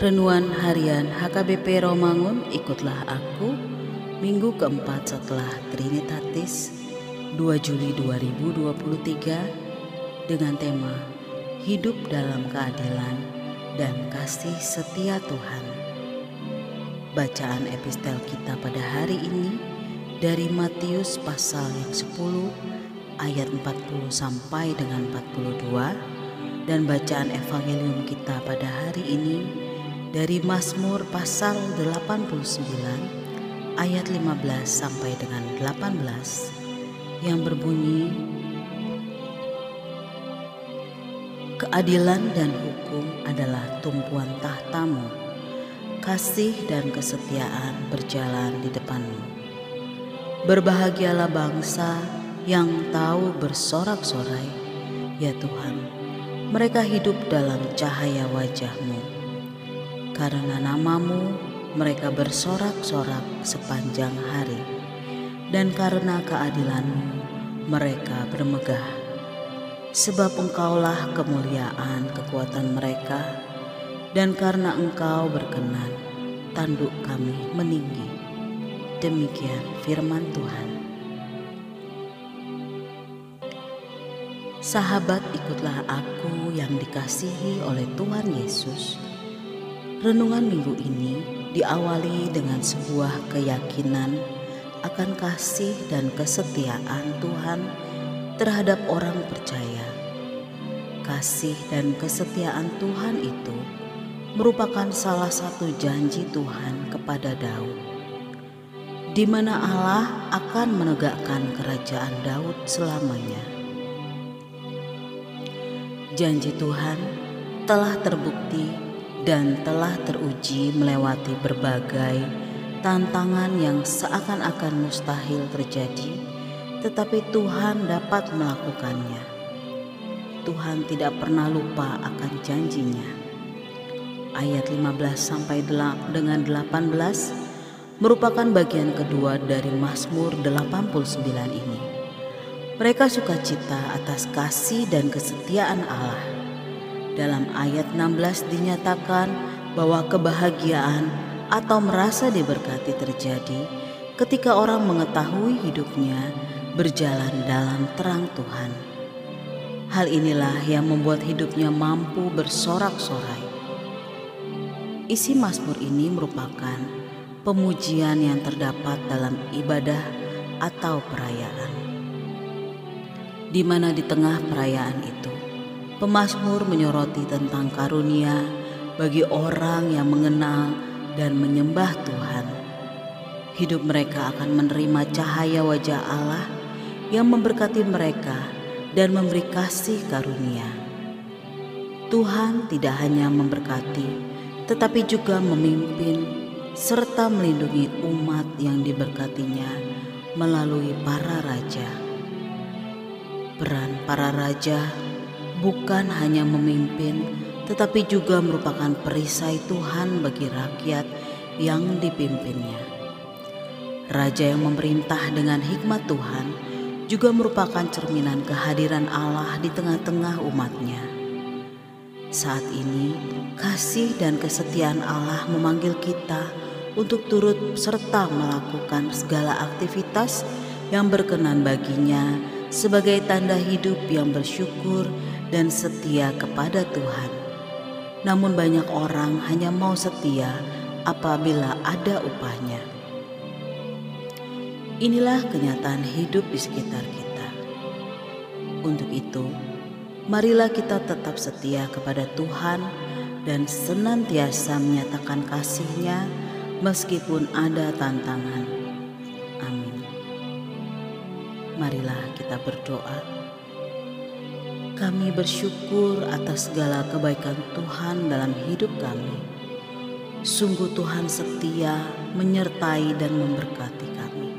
Renuan Harian HKBP Romangun Ikutlah Aku Minggu keempat setelah Trinitatis 2 Juli 2023 dengan tema Hidup dalam keadilan dan kasih setia Tuhan. Bacaan epistel kita pada hari ini dari Matius pasal yang 10 ayat 40 sampai dengan 42 dan bacaan evangelium kita pada hari ini dari Mazmur pasal 89 ayat 15 sampai dengan 18 yang berbunyi Keadilan dan hukum adalah tumpuan tahtamu. Kasih dan kesetiaan berjalan di depanmu. Berbahagialah bangsa yang tahu bersorak-sorai, ya Tuhan, mereka hidup dalam cahaya wajahmu. Karena namamu, mereka bersorak-sorak sepanjang hari, dan karena keadilanmu, mereka bermegah. Sebab engkaulah kemuliaan kekuatan mereka, dan karena engkau berkenan, tanduk kami meninggi. Demikian firman Tuhan. Sahabat, ikutlah aku yang dikasihi oleh Tuhan Yesus. Renungan minggu ini diawali dengan sebuah keyakinan akan kasih dan kesetiaan Tuhan terhadap orang percaya. Kasih dan kesetiaan Tuhan itu merupakan salah satu janji Tuhan kepada Daud, di mana Allah akan menegakkan kerajaan Daud selamanya janji Tuhan telah terbukti dan telah teruji melewati berbagai tantangan yang seakan-akan mustahil terjadi, tetapi Tuhan dapat melakukannya. Tuhan tidak pernah lupa akan janjinya. Ayat 15 sampai dengan 18 merupakan bagian kedua dari Mazmur 89 ini. Mereka sukacita atas kasih dan kesetiaan Allah. Dalam ayat 16 dinyatakan bahwa kebahagiaan atau merasa diberkati terjadi ketika orang mengetahui hidupnya berjalan dalam terang Tuhan. Hal inilah yang membuat hidupnya mampu bersorak-sorai. Isi Mazmur ini merupakan pemujian yang terdapat dalam ibadah atau perayaan di mana di tengah perayaan itu, pemazmur menyoroti tentang karunia bagi orang yang mengenal dan menyembah Tuhan. Hidup mereka akan menerima cahaya wajah Allah yang memberkati mereka dan memberi kasih karunia. Tuhan tidak hanya memberkati, tetapi juga memimpin serta melindungi umat yang diberkatinya melalui para raja. Peran para raja bukan hanya memimpin, tetapi juga merupakan perisai Tuhan bagi rakyat yang dipimpinnya. Raja yang memerintah dengan hikmat Tuhan juga merupakan cerminan kehadiran Allah di tengah-tengah umatnya. Saat ini, kasih dan kesetiaan Allah memanggil kita untuk turut serta melakukan segala aktivitas yang berkenan baginya sebagai tanda hidup yang bersyukur dan setia kepada Tuhan. Namun, banyak orang hanya mau setia apabila ada upahnya. Inilah kenyataan hidup di sekitar kita. Untuk itu, marilah kita tetap setia kepada Tuhan dan senantiasa menyatakan kasih-Nya meskipun ada tantangan marilah kita berdoa. Kami bersyukur atas segala kebaikan Tuhan dalam hidup kami. Sungguh Tuhan setia menyertai dan memberkati kami.